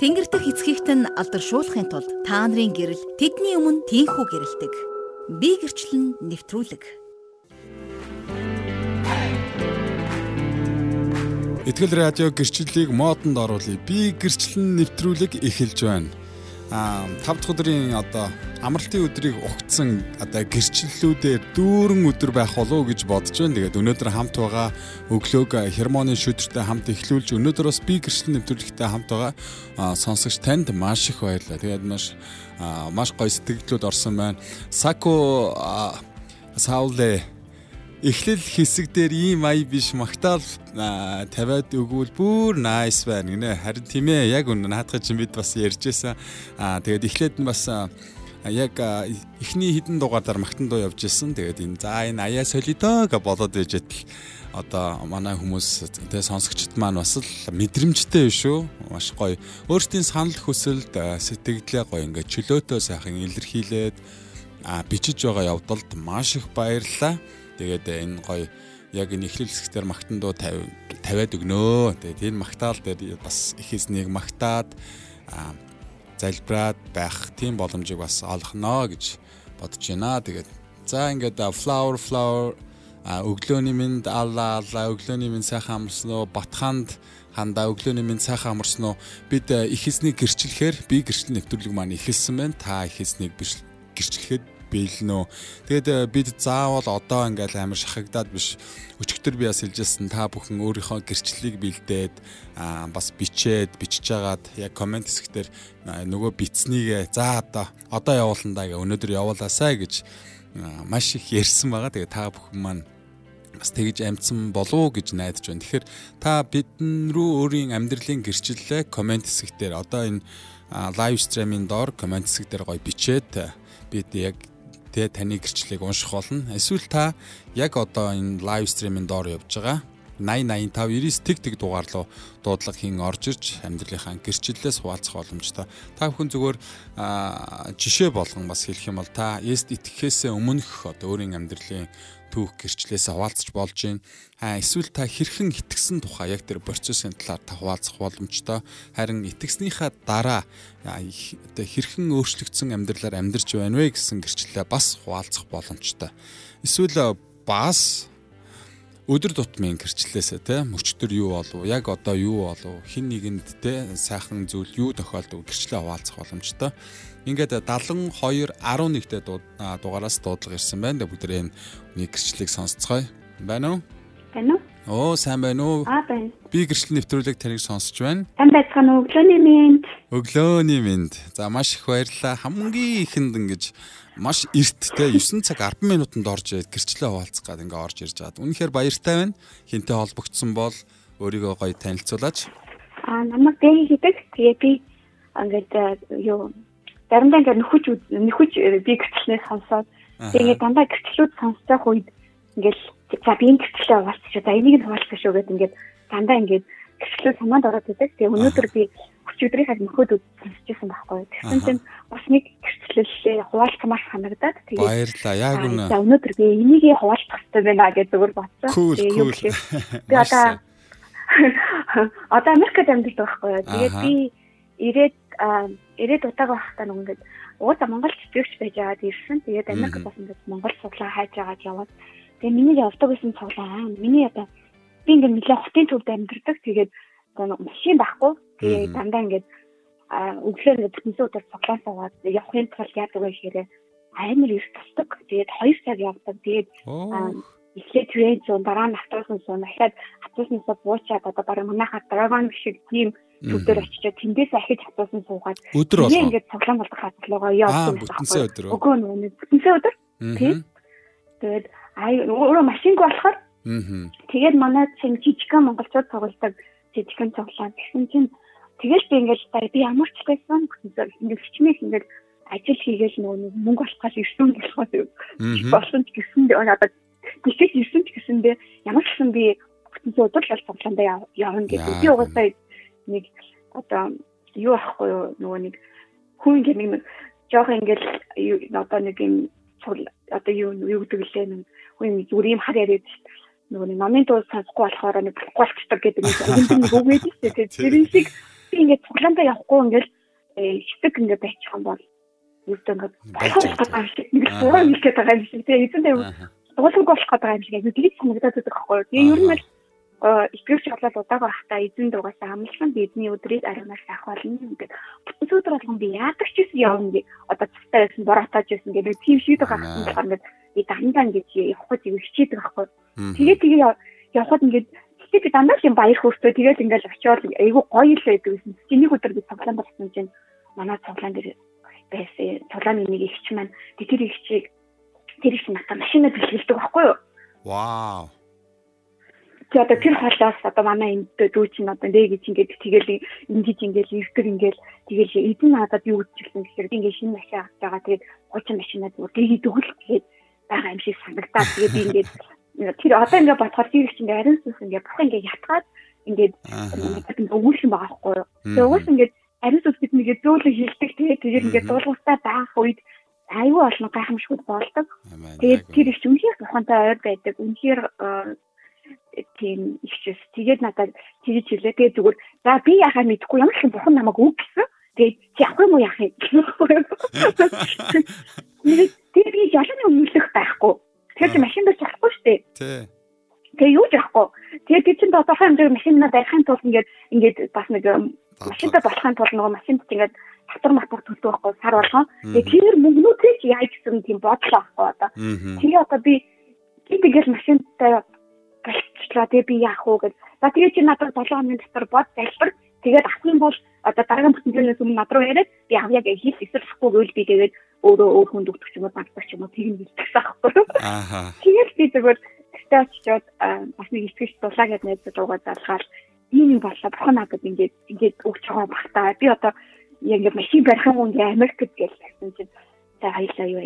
Тэнгэр дэх эцгийгт нь алдаршуулахын тулд та нарын гэрэл тэдний өмнө тийхүү гэрэлдэг. Би гэрчлэн нэвтрүүлэг. Итгэл радио гэрчлэлийг модонд оруулъя. Би гэрчлэн нэвтрүүлэг эхэлж байна. Аа 5 дахь өдрийн одоо амралтын өдрийг угтсан одоо гэрчлэлүүдээр дүүрэн өдөр байх болов уу гэж бодож байна. Тэгээд өнөөдөр хамт байгаа өглөөг хермоны шүдэртэй хамт эхлүүлж өнөөдөр бас би гэрчлэл нэвтрүүлэгтэй хамт байгаа сонсогч танд маш их баярлалаа. Тэгээд маш маш гоё сэтгэлдлүүд орсон байна. Сако Сауле эхлэл хэсэг дээр ийм ая биш магтаал тавиад өгвөл бүр nice байна гинэ. Харин тийм ээ яг үнэ наадах чинь бид бас ярьжсэн. Аа тэгээд эхлээд нь бас яг эхний хідэн дугаарлаар магтан дуу явж исэн. Тэгээд энэ за энэ аяа солидоо гэж болоод байж байтал одоо манай хүмүүс тэгээ сонсогчд маань бас л мэдрэмжтэй шүү. Маш гоё. Өөрсдийн санал хүсэлд сэтгэлдээ гоё ингээд чөлөөтэй сайхан илэрхийлээд бичиж байгаа явдалд маш их баярлалаа. Тэгээд энэ гоё яг энэ эхлэл хэсгээр магтан дуу тавиад өгнөө. Тэгээд энэ магтаал дээр бас их эзнийг магтаад залбираад байх тийм боломжийг бас олгоно гэж бодож байна. Тэгээд за ингээд flower flower өглөөний минь алла алла өглөөний минь сайхан амарсан уу? Батханд хандаа өглөөний минь сайхан амарсан уу? Бид их эзнийг гэрчлэхээр би гэрчлэл нэвтрүүлэг маань ихэлсэн байна. Та их эзнийг гэрчлэхэд биелнэ. Тэгээд э, бид заавал одоо ингээл амар шахагдаад биш өчигдөр би бас хэлжсэн та бүхэн өөрийнхөө гэрчлэлийг бэлдээд бас бичээд бичиж агаад яг комент хэсгээр нөгөө битснийгээ за одоо одоо явуулна да гэ өнөөдөр явуулаасаа гэж маш их ярьсан байгаа. Тэгээд та бүхэн маань бас тэгж амжсан болов уу гэж найдаж байна. Тэгэхээр та бидэн рүү өөрийн амьдралын гэрчлэлээ комент хэсгээр одоо энэ лайв стримийн доор комент хэсгээр гоё бичээд бид яг тэ таны гэрчлэлийг унших болно. Эсвэл та яг одоо энэ лайв стримийн доор явж байгаа 80 85 99 тэг тэг дугаар руу дуудлага хийн орж ирж амьдралынхаа гэрчлэлээс хуваалцах боломжтой. Та бүхэн зүгээр жишээ болгон бас хэлэх юм бол та эст итгэхээс өмнөх одоо өөрийн амьдралын түүх гэрчлэлээс хуваалцах болж байна. Аа эсвэл та хэрхэн итгэсэн тухай яг тэр процессын талаар та хуваалцах боломжтой. Харин итгэснийхаа дараа одоо хэрхэн өөрчлөгдсөн амьдралаар амьдарч байна вэ гэсэн гэрчлэлээ бас хуваалцах боломжтой. Эсвэл бас өдөр тутмын гэрчлэлээсээ те мөчтөр юу болов яг одоо юу болов хин нэгэнд те сайхан зүйл юу тохиолдов гэрчлээ хуваалцах боломжтой. Ингээд 72 11-т дугаараас дуудлага ирсэн байна. Бүгдээ энэ гэрчлэлийг сонсцгоё. Байна уу? Байна уу? Оо сайн байна уу? Аа байна. Би гэрчлэл нэвтрүүлэг таныг сонсож байна. Сайн байцгаана уу? Өглөөний минь. Өглөөний минь. За маш их баярлалаа. Хамгийн ихэнд ингэж маш эрт те 9 цаг 10 минутанд орж ирээд гэрчлээ хуваалцах гад ингээ орж ирж байгаа. Үнэхээр баяртай байна. Хинтээ холбогдсон бол өөрийгөө гоё танилцуулаач. Аа намайг Дэги гэдэг. Тэгээ би ингээд э, юу заримдаа ингээд нөхөж нөхөж э, би гэрчлэнээс сонсоод тэгээ дандаа гэрчлүүд сонсож байх үед ингээл за би энэ гэрчлээ хуваалцах. За энийг нь хуваалцах шүү гэдэг ингээд дандаа ингээд гэрчлүүд санаанд ороод идэг. Тэгээ өнөөдөр би өчигдрийнхаа нөхөд үзчихсэн байхгүй. Тэгсэн чинь бас нэг гэрчлэлээ хуваалцмаар санагдаад тэгээд баярлаа. Яг үнэ. За өнөөдөр би энийг хуваалцах хэрэгтэй байна гэж зөвөр бодсон. Тэгээд юу гэхээр би одоо одоо Америкт амьдардаг байхгүй. Тэгээд би ирээд ирээд удаага байхдаа нэг ингээд уута Монгол цэцэгч байж байгаад ирсэн. Тэгээд Америкт бас ингээд Монгол суглаа хайж агаад яваад тэгээд миний явдаг гэсэн цуглаа. Миний одоо би ингээд нэлээд хотын төвд амьдардаг. Тэгээд машин байхгүй. Тэгээ дандаа ингээд өглөө ингээд бүтэнсээ өдөр цуглаан суугаад явахын тулд яадаг вэ гэхээр амар их тусдаг. Тэгээд 2 цаг явдаг. Тэгээд эхлээд трейн зүүн дараа нь автобус зүүн дахиад автобуснаас буучаад одоо бараг манайхаа драгон шиг тийм төвдөр очичоод тэндээс ахиж автобусны суугаад өдөр болоо. ингээд цуглаан болох хатлуугаа явдаг. Бүтэнсээ өдөр. Үгүй нэг бүтэнсээ өдөр. Тийм. Тэгээд ай өөрөө машинг болохоор Тэгээд манай чинь жижигхан монголчууд тоглолдог жижигхэн цуглаан. Тэгсэн чинь тэгэл би ингээл би ямар ч байсан ингээл хичмээх ингээл ажил хийгээл нөгөө мөнгө болохоос ирсэн болохоос болсон ч гэсэн одоо тийчээс ирсэн ч гэсэндээ ямар ч гэсэн би бүтэн өдөр л цуглаандаа явна гэдэг. Би угаасаа нэг одоо юу ахгүй юу нөгөө нэг хүн ингээ нэг жоох ингээл одоо нэг юм одоо юу юу гэдэг лээ нэг хүн зүгээр юм хар яриад нөгөө нэг номын дуу сонсохгүй болохоор нэг болохгүй болчихдог гэдэг юм нэг үг байдаг шүү дээ. Тэр шиг би ингээд цуглаандаа явахгүй ингээд хитэг ингээд байчих юм бол юутай ингээд болох гэдэг юм шиг нэг зураг хийх гэдэг юм шиг. Тэгээ эзэндээ дуулаг болох гэдэг юм шиг. Яг тэгж санагдаад байдаг байхгүй. Тэгээ ер нь л итгэвч болоод удааг байхдаа эзэн дугаасаа амлсан бидний өдрийг аримаар сайх болно ингээд бүтэн өдөр болгон би яадаг ч гэсэн явна гэ. Одоо цастай байсан бороотаж байсан гэдэг тийм шийдэх гаргасан болохоор ингээд би дандаа ингэж явах гэж хичээдэг байхгүй. Тэгээ тэгээ явхад ингээд би дандаа юм баяр хөөртөө тэгээд ингээд очиод айгүй гоё л байдаг гэсэн. Чиний өдөр би цуглаан болсон чинь манай цуглаан дээр байсан. Цуглааны нэг ихч маань тэр ихчийг тэр их надад машинаа бэлгэлдэг байхгүй юу? Вау чи одоо тэр хоолоос одоо манай энд дүү чинь одоо нэ гэж ингээд тэгэл ингэж ингээд ирдэг ингээд тэгэл эдэн надад юу үтчихсэн гэхээр би ингээд шинэ машин авч байгаа тэгээд 30 машинаа зүгээр тэгээд өгөл тэгээд байгаа юм шиг санагдаад тэгээд би ингээд тэр одоо ингээд бодохоор тэр чинь ингээд ариун сүнс ингээд бүх ингээд ятгаад ингээд өгүүлсэн байгаа байхгүй юу тэгээд уус ингээд ариун сүнс бид нэгэ зөөлөн хилдэг тэгээд тэгээд ингээд дуулууртаа baах үед аюу олон гайхамшгууд болдог. Тэгээд тэр их үнхээр бурхантай ойр байдаг. Үнхээр тийм ихчээс тэгээд надад тэгж хэлээ. Тэгээд зүгээр за би яхаа мэдэхгүй ямар ч бурхан намайг үг гэсэн. Тэгээд чи явах юм уу яах юм? Тэгээд би яланы өмнөлөх байхгүй. Тэгэхээр чи машин дээр чадахгүй шүү дээ. Тий. Тэгээ юу ч яахгүй. Тэгээд би чинь тодорхой хэмжээгээр машинаа барихын тулд ингээд ингээд бас нэг машинтай болохын тулд нөгөө машинд ингээд татвар матвар төлдөг байхгүй сар болгон. Тэгээд тэр мөнгнүүдээ чи яаж гэсэн тийм бодлоо байхгүй одоо. Тэгээ одоо би тэгэл машинтай болчихлоо тэгээ би яах вэ гэж. За тэгээ чи надад 7 хоногийн дотор бод залбир. Тэгээд юм бол одоо дараагийн бүтэнчнээс өмнө над руу яриад би авъя гэж хэл эсрэхгүй гэвэл би тэгээд өөрөө өөр хүнд өгдөг ч юм уу багтдаг ч юм уу тийм хэлчихсэн аахгүй. Ааха. Тэгээд би зүгээр тэстэ очиод бас нэг итгэж дулаа гэж найзад руугаа залгаад ийм юм боллоо бурхан надад ингээд ингээд өгч байгаа багтаа. Би одоо яг ингээд машин барих юм ингээ Америкт гэж байсан чинь за хоёлаа юу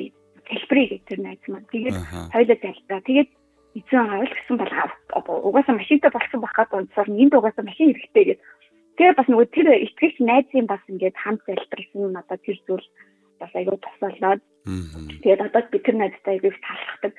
тэлбэрийг тэр найз маань. Тэгээд хоёлаа залбираа. Тэгээд эзэн аавал гэсэн бол угаасаа машинтай болсон бахад унцаар энд угаасаа машин хэрэгтэй гэж. Тэгээ бас нөгөө тэр итгэгч найзын бас ингээд хамт залбирсан надад тэр зүйл бас аягүй тусалаад. Тэгээд одоо би тэр найзтай аягүй талхдаг.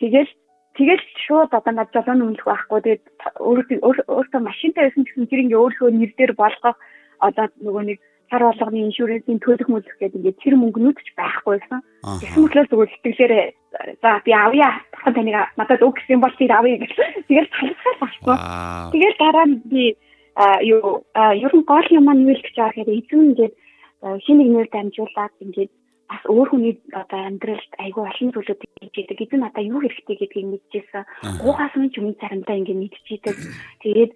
Тэгэл тэгэл шууд одоо над жолооны өмнөх байхгүй. Тэгээд өөрөө өөртөө машинтай байсан гэсэн тэр ингээ өөрийнхөө нэр дээр болгох одоо нөгөө нэг сар болгоны иншүрэнсийн төлөх мөлөх гэдэг ингээд тэр мөнгнүүд ч байхгүй байсан. Тэгсэн мэтлээ зүгээр сэтгэлээрээ за би авъя. Бурхан таныг надад өг гэсэн бол тэр авъя гэж. Тэгэл талхаар баггүй. Тэгэл дараа нь би юу ер нь гол юм маань юу л гэж байгаа хэрэг эзэн ингээд хин нэг нэр дамжуулаад ингээд бас өөр хүний одоо амьдралд айгүй олон зүйлүүд хийдэг. Эзэн надаа юу хэрэгтэй гэдгийг мэдчихсэн. Гуухаас нь ч өмнө заримдаа ингээд мэдчихийдэг. Тэгээд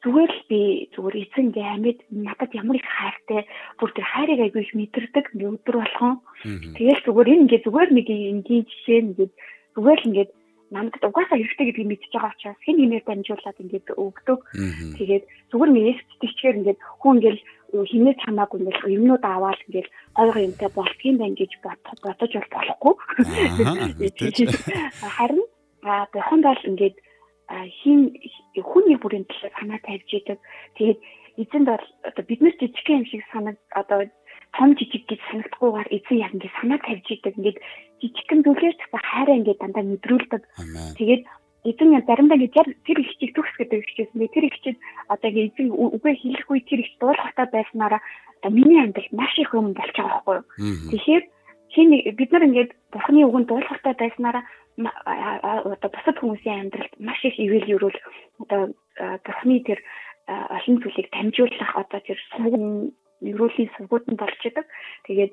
зүгээр л би зүгээр эзэн ингээ амьд надад ямар их хайртай бүр тэр хайрыг аягүй их мэдэрдэг өдөр болгон тэгэл зүгээр энэ ингээ зүгээр нэг энгийн жишээ ингээ зүгээр л ингээ намайг угаасаа хэрэгтэй гэдгийг мэдчихэж байгаа учраас хэн нэмээр дамжуулаад ингээд өгдөг. Тэгээд зүгээр нэг сэтгэчгээр ингээд хүн ингээд хинээ чамаагүй ингээд юмнууд аваад ингээд гой гой юмтай болтгийн байн гэж бодож болохгүй. Харин а бохонд бол ингээд хин хүний бүрийн төлөө санаа тавьж идэг. Тэгээд эзэнд бол одоо биднээс жижигхэн юм шиг санаг одоо том жижиг гэж санагдахгүйгээр эзэн яг ингэ санаа тавьж идэг. Ингээд жижигхэн зүйлээр ч хайраа ингэ дандаа мэдрүүлдэг. Тэгээд эзэн заримдаа ингэ тэр их чиг төгс гэдэг хичээсэн. Тэр их чиг одоо ингэ эзэн үгээ хэлэх үе тэр их дуулахтай байснараа одоо миний амьдрал маш их юм болж байгаа байхгүй юу. Тэгэхээр хин бид нар ингээд бурхны үгэнд дуулахтай байснараа одоо бусад хүмүүсийн амьдралд маш их ивэл юрүүл одоо бурхны тэр олон зүйлийг дамжуулах одоо тэр сувгын ерөөлийн сувгууд нь болж идэг. Тэгээд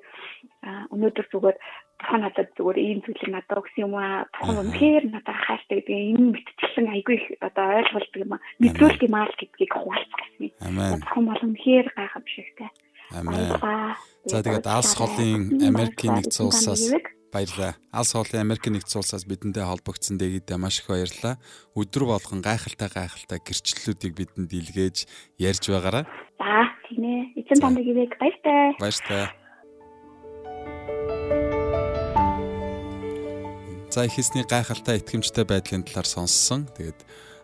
өнөөдөр зүгээр бурхан надад зүгээр ийм зүйлийг надад өгсөн юм аа. Бурхан үнэхээр надад хайртай гэдэг энэ мэдчихсэн айгүй их одоо ойлголдог юм аа. Мэдрүүлэх юм аа гэдгийг хуваалцах гэсэн. Бурхан бол үнэхээр гайхамшигтай. Амен. За тэгээд алс холын Америкийн нэгдсэн улсаас баярлалаа. Алс холын Америкийн нэгдсэн улсаас бидэнтэй холбогдсон дээгдээ маш их баярлалаа. Өдөр болгон гайхалтай гайхалтай гэрчлэлүүдийг бидэнд илгээж ярьж байгаарай. За ээ. Эцэн танд ивэг баяртай. Баяртай. За ихсний гайхалтай итгэмжтэй байдлын талаар сонссон. Тэгээд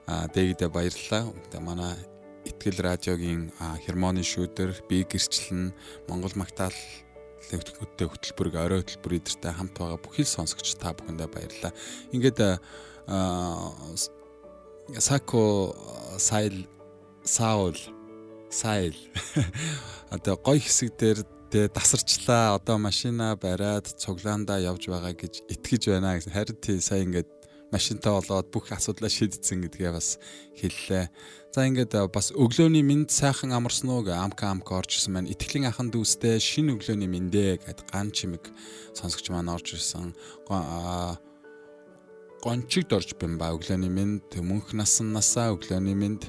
дээгдээ баярлалаа. Манай Итгэл радиогийн хермоны шүүдэр би гэрчлэн Монгол магтаал хөтөлбөртэй хөтөлбөрийг орой хөтөлбөр эдэртэй хамт байгаа бүхэл сонсогч та бүхэндээ баярлалаа. Ингээд Сако Сайл Саул сайл. Одоо гой хэсэг дээр тэ тасарчлаа. Одоо машина бариад цуглаандаа явж байгаа гэж итгэж байна гэсэн. Харин тий сая ингээд машинтай болоод бүх асуудлаа шийдсэн гэдгээ бас хэллээ. За ингээд бас өглөөний минь сайхан амарсан уу гэ амка амка оржсэн маань итгэлийн ахан дүүстэй шинэ өглөөний миндэ гэд ган чимэг сонсогч маань орж ирсэн. Гончигд орж бим ба өглөөний минь мөнх насан насаа өглөөний минь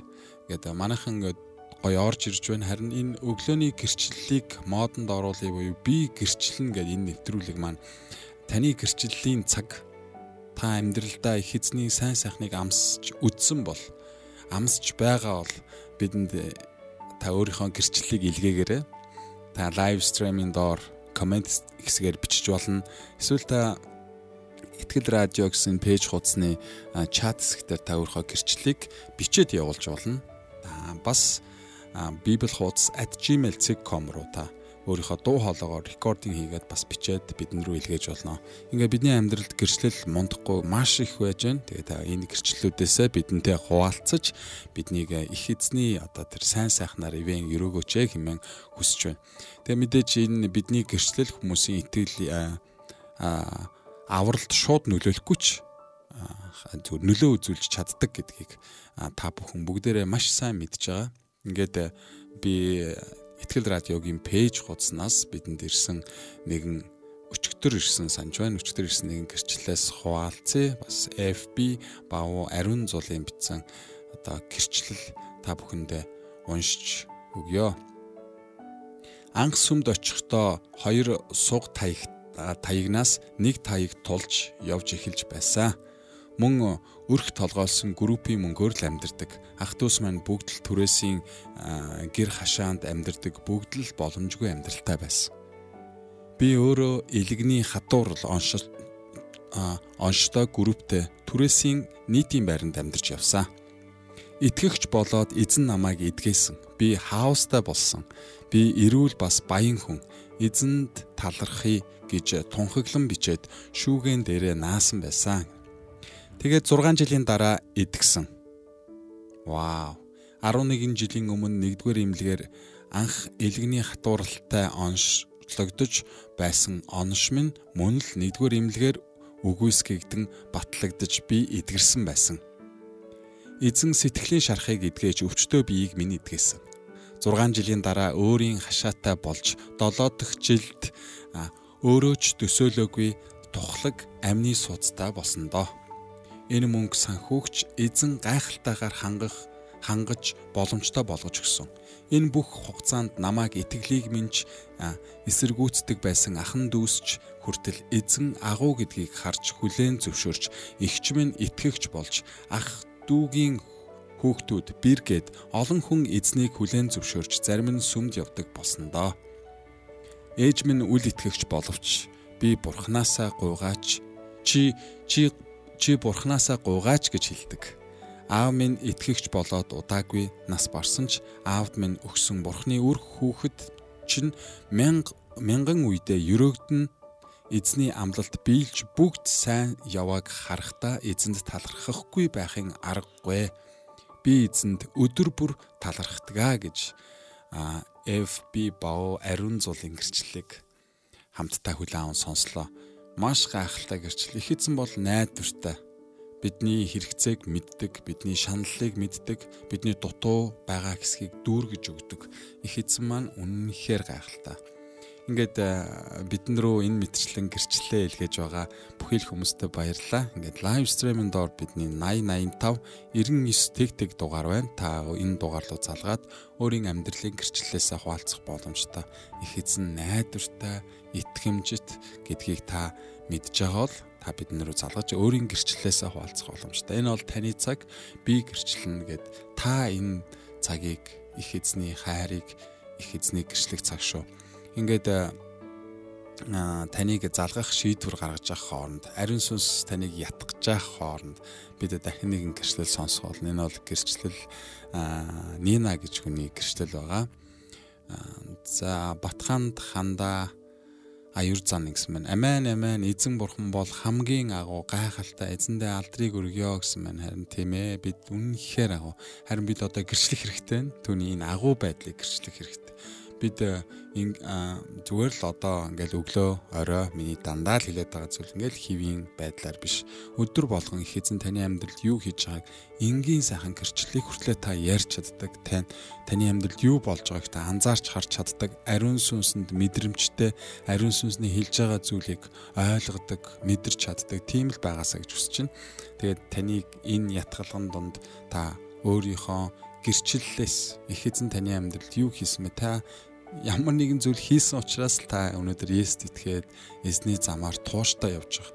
гэдэг манайхан ингээд гоё орж ирж байна. Харин энэ өглөөний гэрчлэлийг модонд оруулъя буюу би гэрчлэн гэдэг энэ нэвтрүүлэг маань таны гэрчлэлийн цаг та амьдралдаа их эзний сайн сайхныг амсч үдсэн бол амсч байгаа бол бидэнд та өөрийнхөө гэрчлэлийг илгээгээрэй. Та лайв стриминг доор комент хэсгээр бичиж болно. Эсвэл та Итгэл радио гэсэн пэйж хуудасны чат хэсгээр та өөрийнхөө гэрчлэлийг бичээд явуулж болно. Бас bibel hoots@gmail.com руу та өөрийнхөө дуу хоолоогоор рекординг хийгээд бас бичээд бидэн рүү илгээж болно. Ингээ бидний амьдралд гэрчлэл мундахгүй маш их байж байна. Тэгээд энэ гэрчлэлүүдээсээ бидэнтэй хуваалцаж биднийг их эзний одоо тэр сайн сайхнаар ивэн өрөөгөөч хэмээн хүсэж байна. Тэгээд мэдээж энэ бидний гэрчлэл хүмүүсийн итгэл авралт шууд нөлөөлөхгүй ч зөв нөлөө үзүүлж чаддаг гэдгийг та бүхэн бүгдээрээ маш сайн мэдж байгаа. Ингээд би Итгэл радиогийн пэйж хуудаснаас бидэнд ирсэн нэгэн өчигдөр ирсэн санаж байна. Өчигдөр ирсэн нэгэн гэрчлэлээс хуваалцъя. Бас FB бав ариун зулын бичсэн одоо гэрчлэл та бүхэндээ уншиж өгье. Анх сүмд очихдоо хоёр суг таяг таягнаас нэг таяг тулж явж эхэлж байсан мөн өрх толгойлсон группийн мөнгөөр л амьдардаг. Ах トゥ ус маань бүгд л түрээсийн гэр хашаанд амьдардаг бүгд л боломжгүй амьдралтай байсан. Би өөрөө илэгний хатуур л оншил онштой групптэй түрээсийн нийтийн байранд амьдарч явсан. Итгэгч болоод эзэн намайг эдгээсэн. Би хаустай болсон. Би эрүүл бас баян хүн. Эзэнд талархъя гэж тунхаглан бичээд шүүгэн дээрээ наасан байсан Тэгээд 6 жилийн дараа идгсэн. Вау. 11 жилийн өмнө 1-р имлэгээр анх элэгний хатууралтай оншлогдож байсан онош минь мөн л 1-р имлэгээр үгүйсгэгдэн батлагдж би эдгэрсэн байсан. Эзэн сэтгэлийн шарахыг эдгэж өвчтөө биеийг минь эдгээсэн. 6 жилийн дараа өөрийн хашаатай болж 7 дахь жилд өөрөө ч төсөөлөөгүй тухлаг амны суудтай болсон доо. Энэ мөнгө санхүүгч эзэн гайхалтайгаар хангах хангаж боломжтой болгож өгсөн. Энэ бүх хугацаанд намайг итгэлийг минь эсэргүүцдэг байсан ахан дүүсч хүртэл эзэн агуу гэдгийг харж хүлээн зөвшөөрч эгч минь итгэгч болж ах дүүгийн хүүхдүүд бэргээд олон хүн эзнийг хүлээн зөвшөөрч зарим нь сүмд явдаг болсон доо. Ээж минь үл итгэгч боловч би бурхнаасаа гуйгаач чи чи чи бурхнаасаа гуйгаач гэж хэлдэг. Аав минь итгэгч болоод удаагүй нас барсан ч аавд минь өгсөн бурхны үр хүүхэд чинь мянга мянган үедээ өрөөгдөн эзний амлалт биелж бүгд сайн явааг харахтаа эзэнд талархахгүй байхын аргагүй. Би эзэнд өдөр бүр талархдгаа гэж FB боо ариун зулын гэрчлэлийг хамтдаа хүлээн сонслоо маш гайхалтай гэрчил. Их эзэн бол найдвартай. Бидний хэрэгцээг мэддэг, бидний шаналлыг мэддэг, бидний дутуу байгаа хэсгийг дүүргэж өгдөг. Их эзэн маань үнэнхээр гайхалтай. Ингээд бидэн рүү энэ мэтчлэн гэрчлэлээ илгээж байгаа бүхэл хүмүүстээ баярлалаа. Ингээд лайв стриминг доор бидний 8085 99 тэг тэг дугаар байна. Та энэ дугаар руу залгаад өөрийн амьдралын гэрчлэлээсээ хуваалцах боломжтой. Их эзэн найдвартай, итгэмжит гэдгийг та мэдж байгаа бол та биднэр рүү залгаж өөрийн гэрчлэлээсээ хуваалцах боломжтой. Энэ бол таны цаг би гэрчлэнэ гэд та энэ цагийг их эзний хайрыг их эзний гэрчлэх цаг шүү. Ингээд таныг залгах шийдвэр гаргаж авах хооронд ариун сүнс таныг ятгах хооронд бид дахин нэгэн гэрчлэл сонсгоол. Энэ бол гэрчлэл Нина гэж хүний гэрчлэл байгаа. За Батханд хандаа аюур зан гэсэн мэн. Амен амен эзэн бурхан бол хамгийн агуу гайхалтай эзэндээ алдрыг өргөё гэсэн мэн. Харин тийм ээ бид үнэнхээр агуу. Харин бид одоо гэрчлэх хэрэгтэй. Түүний энэ агуу байдлыг гэрчлэх хэрэгтэй бид э, зүгээр л одоо ингээл өглөө орой миний дандаа л хилээд байгаа зүйл. Ингээл хэвийн байдлаар биш. Өдөр болгон их эзэн таны амьдралд юу хийж байгааг энгийн сайхан гэрчлэлийг хүртлээ та ярьж чаддаг. Тань таны амьдралд юу болж байгааг та анзаарч харж чаддаг. Ариун сүнсэнд мэдрэмжтэй ариун сүнсний хэлж байгаа зүйлийг ойлгодог мэдэрч чаддаг тийм л байгаасаа гэж хүсэж байна. Тэгээд таныг энэ ятгалган донд та өөрийнхөө гэрчлэлээс их эзэн таны амьдралд юу хийсэн бэ? Та ямар нэгэн зүйл хийсэн учраас та өнөөдөр Есүст итгээд эзний замаар тууштай явж байгаа.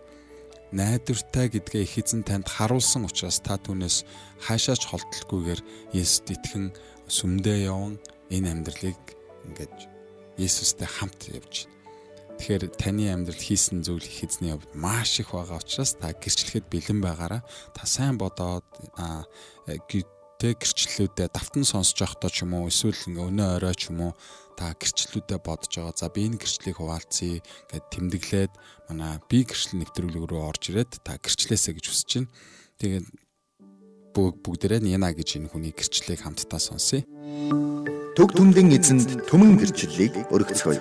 Найдвартай гэдгээ их эзэн танд харуулсан учраас та түүнээс хаашаач холдолгүйгээр Есүст итгэн сүмдээ яван энэ амьдралыг ингээд Есүстэй хамт явж байна. Тэгэхээр таны амьдрал хийсэн зүйл их эзний хувьд маш их байгаа учраас та гэрчлэхэд бэлэн байгаараа та сайн бодоод тэ гэрчлэлүүдэд давтан сонсож явахдаа ч юм уу эсвэл ингээ өнөө орой ч юм уу та гэрчлэлүүдэд бодож байгаа. За би энэ гэрчлэлийг хуваалцъя гэд тэмдэглээд манай би гэрчлэл нэвтрүүлэг рүү орж ирээд та гэрчлээсэ гэж хүсэж байна. Тэгээд бүгдээрээ Нина гэж энэ хүний гэрчлэлийг хамтдаа сонсъё. Төг түмдэн эзэнд түмэн гэрчлэлийг өргөцгөөе.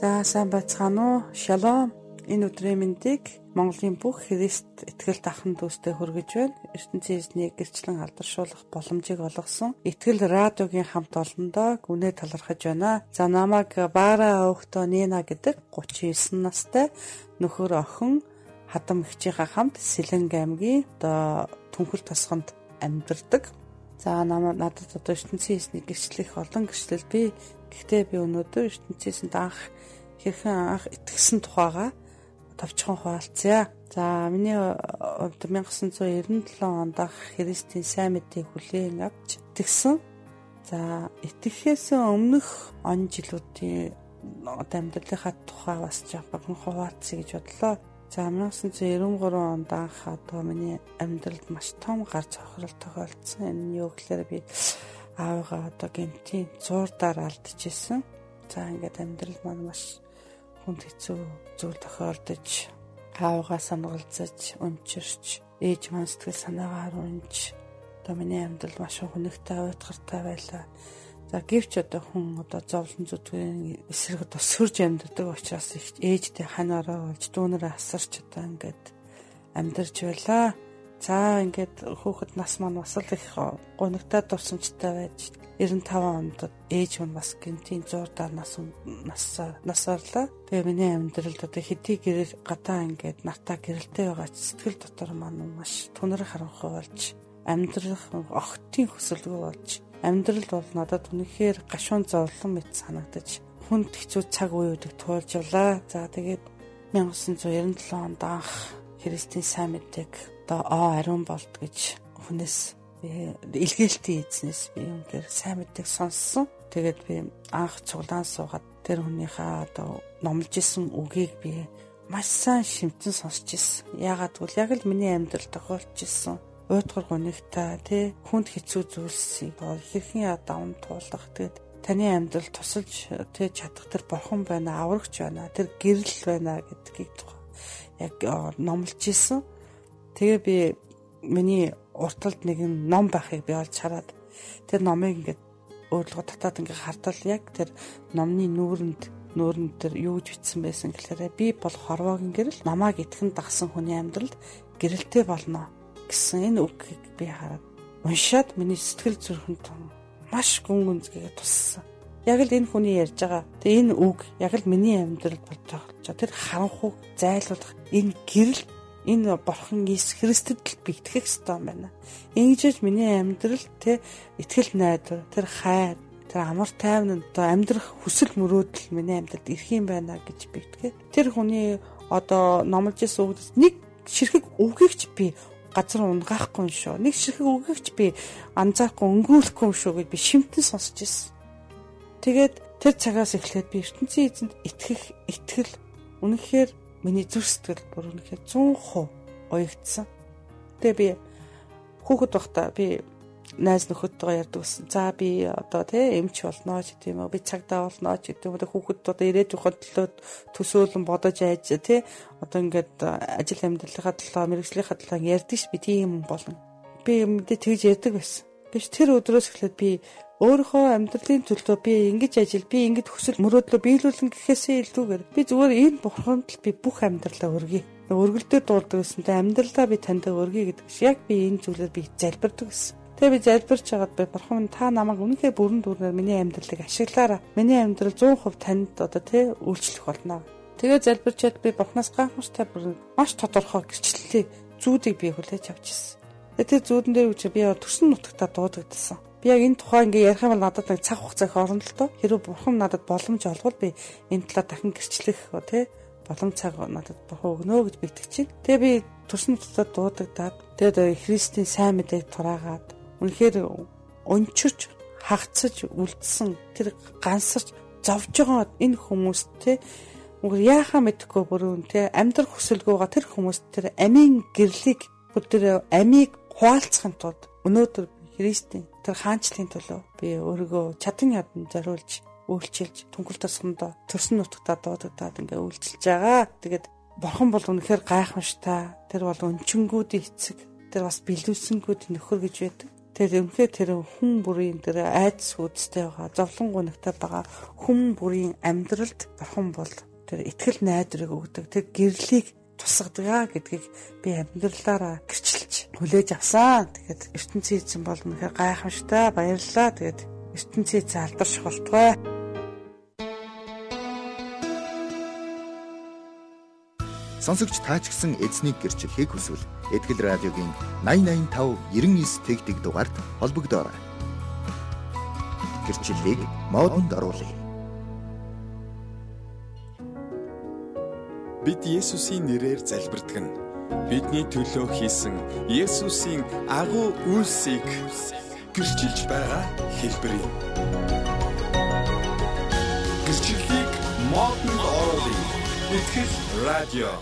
За сайн байцгаана уу? Шалом. Энэ өдрийн мэндийг Монголын бүх Христ итгэлт ахын дүүстэй хүргэж байна. ертөнцийн эзнийг гэрчлэн алдаршуулах боломжийг олгосон Итгэл радиогийн хамт олондоо гүнээ талархаж байна. За намайг Бара Өвхтө Нина гэдэг 39 настай нөхөр охин хадам ихчийнхаа хамт Сэлэнг аймгийн одоо Түнхэл тосгонд амьдардаг. За намайг надад одоо ертөнцийн эзнийг гэрчлэх олон гэрчлэл би. Гэхдээ би өнөөдөр ертөнцийн эзэнд анх хэрхэн анх итгэсэн тухайга товчхон хуваалцъя. За миний хувьд 1997 онд ах Христийн сайн мэдээ хүлээн авч итгэсэн. За итгэхээс өмнөх он жилүүдийн амьдралынхаа тухай бас жоохон хуваалцъя гэж бодлоо. За 1993 онд анх одоо миний амьдралд маш том гар цохрол тохиолдсон. Энэ нь юу гэхээр би аавыгаа одоо гэмтийн зуурдаар алдчихсан. За ингээд амьдрал маань маш хүнд хэцүү зүйл тохиолдож аавгаа санагалзаж өмчөрч ээж маань сэтгэл санаагаар унж одоо миний амьдрал маш хөнөгтэй уйтгартай байлаа. За гэвч одоо хүн одоо зовлон зүтгэн эсрэг одоо сөрж амьддаг учраас ээжтэй ханаараа болж дүүнэрээ асарч одоо ингээд амьдарч байлаа. За ингээд хүүхэд нас маань бас л их гонигтай дурсамжтай байж 95 онд ээж нь бас гинтийн 100 даа нас нас насаарлаа. Тэгээ миний амьдралд одоо хэдий гэрэл гадаа ингээд нартаа гэрэлтэй байгаа сэтгэл дотор маань маш түнэр харанхуй болж амьдрах огтын хөсөлгөө болж амьдрал бол надад үнэхээр гашуун зовлон мэт санагдаж хүнд хэцүү цаг үеүүдийг туулж явлаа. За тэгээд 1997 онд анх Христийн сайн мэдээг одоо оо ариун болд гэж хүнээс илгээлтийн эзнээс би үнээр сайн мэддэг сонссон. Тэгээд би анх цуглаан суугаад тэр хүнийхээ одоо номлож исэн үгийг би маш сайн шимтэн сонсч ирсэн. Яагаад гэвэл яг л миний амьдрал тохиолж ирсэн. Уйтгар гонигтай тий хүнд хэцүү зүйлсийг хэрхэн даван туулах тэгээд таны амьдрал тусалж тий чадах тэр бурхан байна, аврагч байна, тэр гэрэл байна гэдгийг яг номлож исэн. Тэгээ би миний урталд нэгэн ном байхыг би олж хараад тэр номыг ингээд өөрлөгөө татаад ингээд хартал яг тэр номны нүүрэнд нүүрэнд тэр юу гэж бичсэн байсан гэхээр би бол хорвоогийн гэрэл намааг итгэн дагсан хүний амьдралд гэрэлтэй болно гэсэн энэ үгийг би хараад уншаад миний сэтгэл зүрхэнд маш гүн гүнзгийгээ туссан. Яг л энэ хүний ярьж байгаа. Тэгээ энэ үг яг л миний амьдралд болж байгаа. Тэр харанхуй зайлуулах энэ гэрэл энэ бурхан Иесус Христэд л би итгэх ёстой юм байна. Ингэж миний амьдрал те итгэл найдвар тэр хайр тэр амар тайван одоо амьдрах хүсэл мөрөөдөл миний амьдралд ирэх юм байна гэж би итгээд тэр хүний одоо номлож исэн үгдээс нэг ширхэг үгийгч би газар унгаахгүй юм шүү. Нэг ширхэг үгийгч би анзаарахгүй өнгөрүүлэхгүй юм шүү гэж би шимтэн сонсч ирсэн. Тэгээд тэр цагаас эхлээд би ертөнцийн эзэнд итгэх итгэл үнэхээр Миний зүрх сэтгэл бүр үнэхээр 100% уягдсан. Тэгээ би хүүхэд байхдаа би найз нөхөдтэйгээ ярьдаг гэсэн. За би одоо тий эмч болно ч гэдэм үү би цагдаа болно ч гэдэм үү хүүхэд одоо ирээд явахад төлөө төсөөлөн бодож айж тий одоо ингээд ажил амьдралынхаа төлөө мэрэгжлийнхаа төлөө ярьдаг ш би тийм болно. Би мэдээ тэгж ярьдаг байсан. Биш тэр өдрөөс эхлээд би өөрийнхөө амьдралын төлөө би ингэж ажил би ингэж хүсэл мөрөөдлөө биелүүлэн гэхээсээ илүүгээр би зүгээр энэ бурханд л би бүх амьдралаа өргөе. Өргөлдөө дуулдаг гэсэнтэй амьдралаа би танд өргөе гэдэг шиг яг би энэ зүйлээр би залбирдаг гэсэн. Тэгээ би залбирч хагаад би бурхан та намайг үнэхээр бүрэн дүүрнээр миний амьдралыг ашиглаараа. Миний амьдрал 100% танд одоо тий үйлчлэх болно. Тэгээ залбирчаад би бурхнаас гайхамштай бүр маш тодорхой гэрчлэлийг зүүдийг би хүлээж авчихсан. Тэгээ тэр зүүдэн дээр үчи би төрсөн нутагтаа дуудагдсан. Би яг энэ тухай ингээ ярих юм бол надад нэг цаг хугацаах орно л доо. Хэрвээ бурхан надад боломж олгол би энэ талаар дахин гэрчлэх тий боломж цаг надад бурхан өгнө гэж битгч чинь. Тэгээ би төрсөн нутагтаа дуудагдаад тэгээд Христийн сайн мэдээг тураагаад үнэхээр өнчирч хагцаж үлдсэн тэр гансарч зовж байгаа энэ хүмүүс те үгээр яахаа мэдэхгүй бүрэн те амьдрах хүсэлгүйгаа тэр хүмүүс тэр амийн гэрлийг бүр тэр амийг хуваалцахын тулд өнөөдөр Христийн тэр хаанчлалын төлөө би өөрийгөө чадан ядан зориулж үйлчилж түнхэл тосгондоо төрсөн нутагтаа дуудагдаад ингээ үйлчилж байгаа. Тэгээд бурхан бол үнэхээр гайхамштай. Тэр бол өнчингүүдийн эцэг. Тэр бас бэлдүүлсэнгүүд нөхөр гэж байдаг. Тэр үнэхээр тэр хүн бүрийн тэр айдас хүчтэй байгаа, зовлон гунагтай байгаа хүн бүрийн амьдралд бурхан бол тэр итгэл найдрыг өгдөг. Тэр гэрлийг тусгадаг гэдгийг би амьдралаараа гэрчилж хүлээж авсан. Тэгээд ертөнцийн эзэн бол үнэхээр гайхамштай баярлалаа. Тэгээд ертөнцийн эзэн алдарш болтугай. Сонсогч таач гисэн эзнийг гэрчлэхийг хүсвэл Этгэл радиогийн 8085 99 тэгтэг дугаард холбогдоорой. Гэрчлэлийг модонд оруулъя. Бид Есүсийн нэрээр залбирдаг нь бидний төлөө хийсэн Есүсийн агуу үйлсийг гэрчилж байгаа хэлбэр юм. Гэрчлэлийг модонд оруулъя. Итгэл радио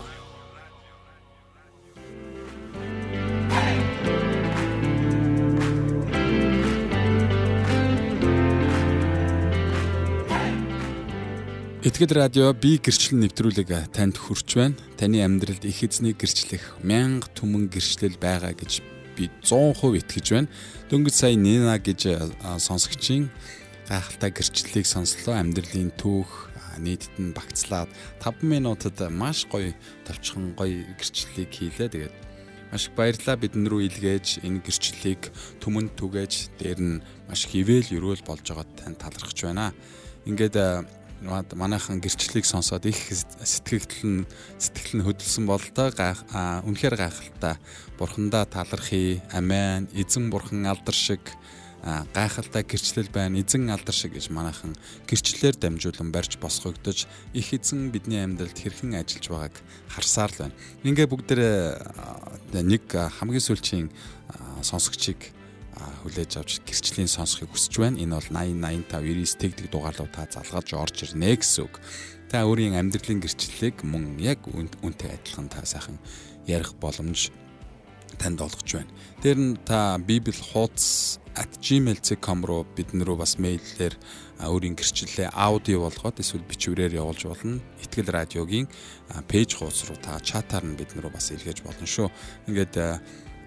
Итгэл радио би гэрчлэл нэвтрүүлэг танд хүрч байна. Таны амьдралд их эзний гэрчлэх мянга түмэн гэрчлэл байгаа гэж би 100% итгэж байна. Дөнгөж сая Нина гэж сонсогчийн гайхалтай гэрчлэлийг сонслоо. Амьдралын түүх нийтэд нь багцлаад 5 минутад маш гоё товчхон гоё гэрчлэлийг хийлээ. Тэгээд маш их баярлалаа бидэн рүү илгээж энэ гэрчлэлийг түмэнд түгээж дээр нь маш их ивэл өрөөл болж байгаад тань талархаж байна. Ингээд манайхан гэрчлэлийг сонсоод их сэтгэгдэл нь сэтгэл нь хөдөлсөн бол та үнэхээр гайхалтай бурхандаа талархъя амен эзэн бурхан алдар шиг гайхалтай гэрчлэл байна эзэн алдар шиг гэж манайхан гэрчлэлээр дамжуулан барьж босгогдож их эзэн бидний амьдралд хэрхэн ажиллаж байгааг харсаар л байна. Ингээ бүгдээ нэг хамгийн сүүлчийн сонсогчийг хүлээж авч гэрчлийн сонсохыг хүсэж байна. Энэ бол 80 85 99 тэгдэг дугаарлуу та залгаж орж ирнэ гэсэн үг. Та өөрийн амьдралын гэрчлэлийг мөн яг үнтэй адилхан та сайхан ярих боломж танд олгож байна. Тэр нь та bibl хуудас @gmail.com руу бидэн рүү бас мэйлээр өөрийн гэрчлэлээ аудио болгоод эсвэл бичвэрээр явуулж болно. Итгэл радиогийн пэйж хуудас руу та чатаар нь бидэн рүү бас илгээж болно шүү. Ингээд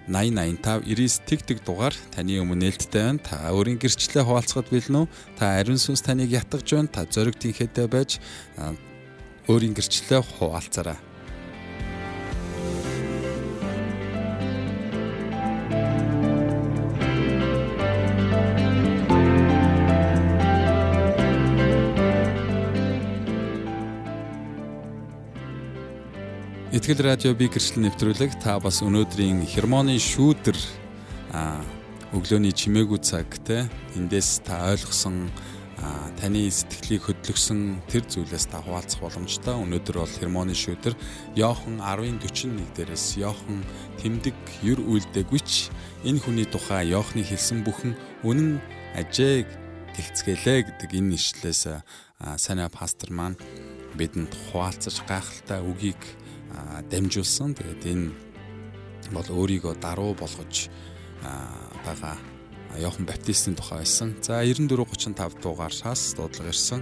8085 99 тэг тэг дугаар таны өмнө нээлттэй байна. Та өөрийн гэрчлэлээ хуваалцахад бэлэн үү? Та ариун сүнс таныг ятгах байна. Та зориг тэнхээтэй байж өөрийн гэрчлэлээ хуваалцаарай. Итгэл радио би гэрчлэл нэвтрүүлэг та бас өнөөдрийн хермоны шүүдэр өглөөний чимээгүй цаг те эндээс та ойлгосон таны сэтгэлийг хөдлөсөн тэр зүйлээс та хуваалцах боломжтой. Өнөөдөр бол хермоны шүүдэр Йохан 10:41 дээрээс Йохан тэмдэг юр үйлдэгвч энэ хүний тухай Йохны хэлсэн бүхэн үнэн ажээ гэлцгээлээ гэдэг энэ ишлээс санаа пастор маань бидэнд хуваалцаж гайхалтай үгийг дамжуулсан. Тэгээд энэ бол өөрийгөө даруу болгож байгаа Йохан Баптистийн тухай байсан. За 9435 дугаараас дуудлага ирсэн.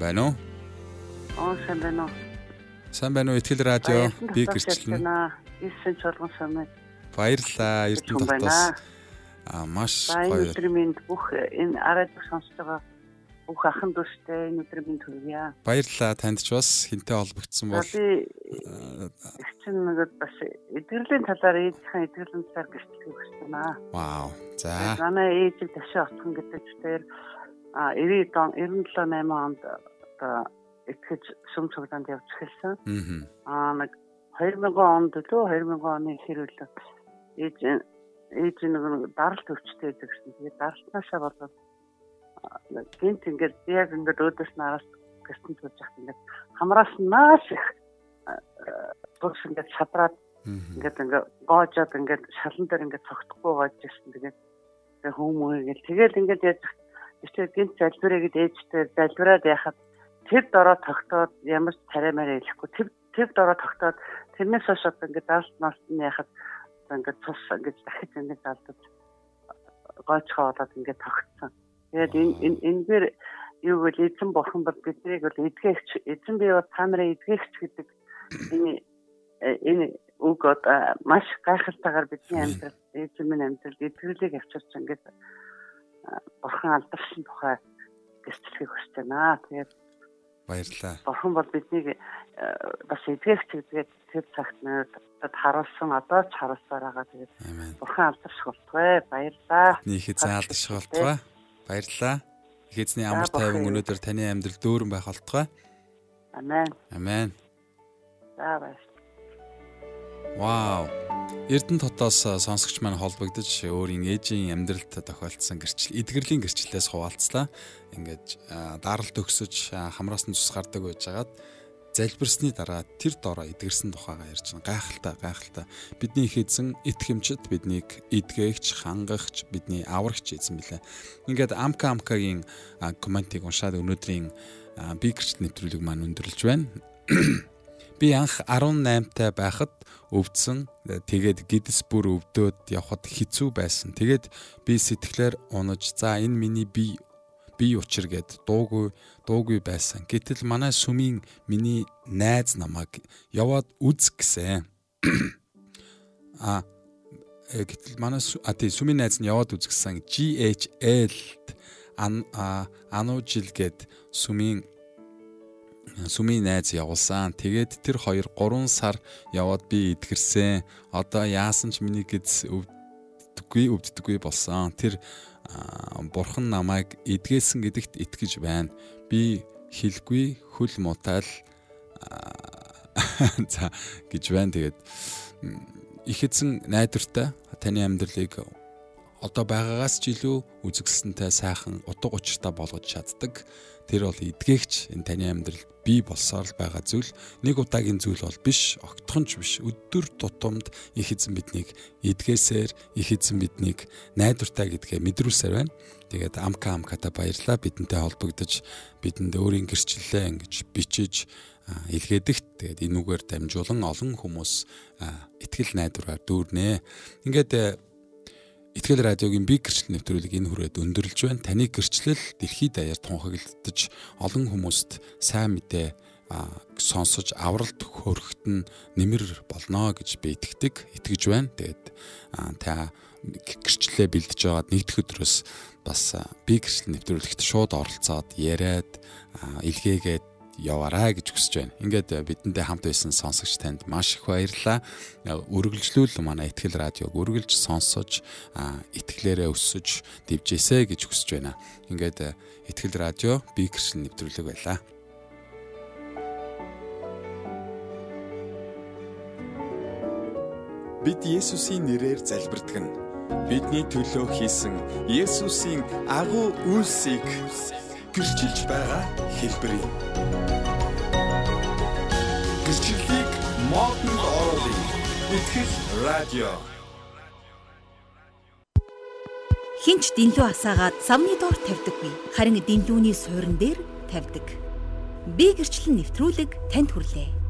Байна уу? Аа сайн байна уу? Сайн байна уу? Итгэл радио би гэрчлэн. Ирсэн чуулган самыг. Баярлалаа. Эрдэнэ дотоос а маш гоё. Өдөр минь бүх энэ арайд сонсож байгаа бүх ахын дүүстэй энэ өдөр минь төргийа. Баярлалаа танд ч бас хинтээ холбогдсон бол би чинь нэг бас эдгэрлийн талаар ээжийн эдгэрлийн талаар гэрчлэх гэсэн аа. Вау. За. Манай ээжийг ташаа отхон гэдэг дээр а 90 он 97 8 онд одоо итгэж сүм цуглаанд явж эхэлсэн. Аа нэг 2000 онд лөө 2000 оны ихэр үл ээж ээж нэг даралт өвчтэй гэсэн. Тэгээд даралтнаашаа болоод гинт ингээд яг ингээд өөдөөс нараас гэртэн тулж яхад ингээд хамраас нааш их дурс ингээд шадраад ингээд ингээд гоожоод ингээд шалан дээр ингээд цогтхгүй гоож ирсэн. Тэгээд тэгээ хүмүүе гэл тэгэл ингээд яаж ихтэй гинт залбираа гэд ээжтэй залбираад яхад тэр дороо тогтоод ямар ч тариамаар хэлэхгүй тэр тэр дороо тогтоод тэрнээс хойш одоо ингээд даалт налт нь яхад ингээд цус ингээд дахиж ингээд алдаж гойчхоо болоод ингээд тогтсон. Тэгээд энэ энэ дээр юу гэвэл эзэн бурхан бол биднийг бол эдгээгч эзэн бие бол та нарын эдгээгч гэдэг энэ энэ үг одоо маш гайхалтайгаар бидний амьдрал эзэн минь амьдрал эдгэрлийг авчирч ингээд бурхан алдарсан тухай гэрчлэхийг хүсэж байна. Тэгээд баярлалаа. Бурхан бол биднийг бас эдгээгч гэдгээд тэр цагт надад харуулсан одоо ч харуулсаар байгаа. Тэгээд бурхан алдарших болтугай. Баярлалаа. Нийхэд заалдарших болтугай. Баярлалаа. Их эзний амар тайван өнөөдөр таны амьдрал дөөрөн байх болтугай. Амен. Амен. За баярлалаа. Вау. Эрдэнэ дотоос сонсогч маань холбогдож өөрийн ээжийн амьдралд тохиолдсон гэрчил эдгэрлийн гэрчлэлээс хуваалцлаа. Ингээд даралт өгсөж хамраас нь цус гардаг байжгаад залбирсны дараа тэр дороо эдгэрсэн тухайгаа ярьж байна. Гайхалтай, гайхалтай. Бидний их эзэн итгэмжид биднийг эдгээгч, хангагч, бидний аврагч эзэн билээ. Ингээд Амка Амкагийн комментиг уншаад өнөөдрийн би гэрчил нэвтрүүлэг маань өндөрлж байна. Би анх 18 таа байхад өвдсөн. Тэгээд гидс бүр өвдөөд явхад хэцүү байсан. Тэгээд би сэтгэлээр унаж за энэ миний би бие учир гэд дуугүй дуугүй байсан. Гэтэл манай сүмийн миний найз намайг яваад үз гэсэн. а гэтэл манай а тий сүмийн найз нь яваад үзгсэн GHL-д ан ануужил гэд сүмийн сүмийн найз явуулсан. Тэгээд тэр хоёр 3 сар яваад би идгэрсэн. Одоо яасан ч миний гэз өвддөггүй өвддөггүй болсон. Тэр бурхан намайг эдгээсэн гэдэгт итгэж байна. Би хэлгүй хөл мутайл за гэж байна. Тэгээд их эзэн найдвартай таны амьдралыг одоо байгаагаас ч илүү үзэгсэнтэй сайхан утга учиртай болгож чаддаг. Тэр бол эдгээгч энэ таны амьдралд бий болсоор л байгаа зүйл нэг удаагийн зүйл бол биш огтхонч биш өдөр тутамд их эзэн биднийг эдгээсээр их эзэн биднийг найдвартай гэдгээ мэдрүүлсээр байна. Тэгээд амка амката баярлаа бидэнтэй холбогдож бидэнд өөрийн гэрчлэлээ ингэж бичиж илгээдэгт тэгээд энүүгээр дамжуулан олон хүмүүс итгэл найдвараар дүүрнэ. Ингээд Итгэл радиогийн би гэрчлэл нэвтрүүлэг энэ хүрээд өндөрлж байна. Таны гэрчлэл дэлхийд даяар тунхаглагдаж олон хүмүүст сайн мэдээ сонсож авралт хөрөхт нь нэмэр болно гэж би итгэдэг, итгэж байна. Тэгээд та гэрчлэлээ бэлдэж байгаад нэгдэх өдрөөс бас би гэрчлэл нэвтрүүлэгт шууд оролцоод яриад илгээгээд яваарай гэж хүсэж байна. Ингээд э, бидэндээ хамт байсан сонсогч танд маш их баярлалаа. Үргэлжлүүл манай ихтгэл радиог үргэлж сонсож, итгэлээрээ өсөж дивжээсэ гэж хүсэж байна. Ингээд ихтгэл радио би гэршин нэвтрүүлэг байлаа. Бид Есүсийн нэрээр залбирдаг нь бидний төлөө хийсэн Есүсийн агуу үйлсийг гэрчилж байгаа хэлбэр юм. Гэрчлэлийг модон оруулах итгэл радио. Хинч дэнлүү асаагаад самны доор тавьдаггүй. Харин дэнлүүний суурин дээр тавьдаг. Би гэрчлэн нэвтрүүлэг танд хүрлээ.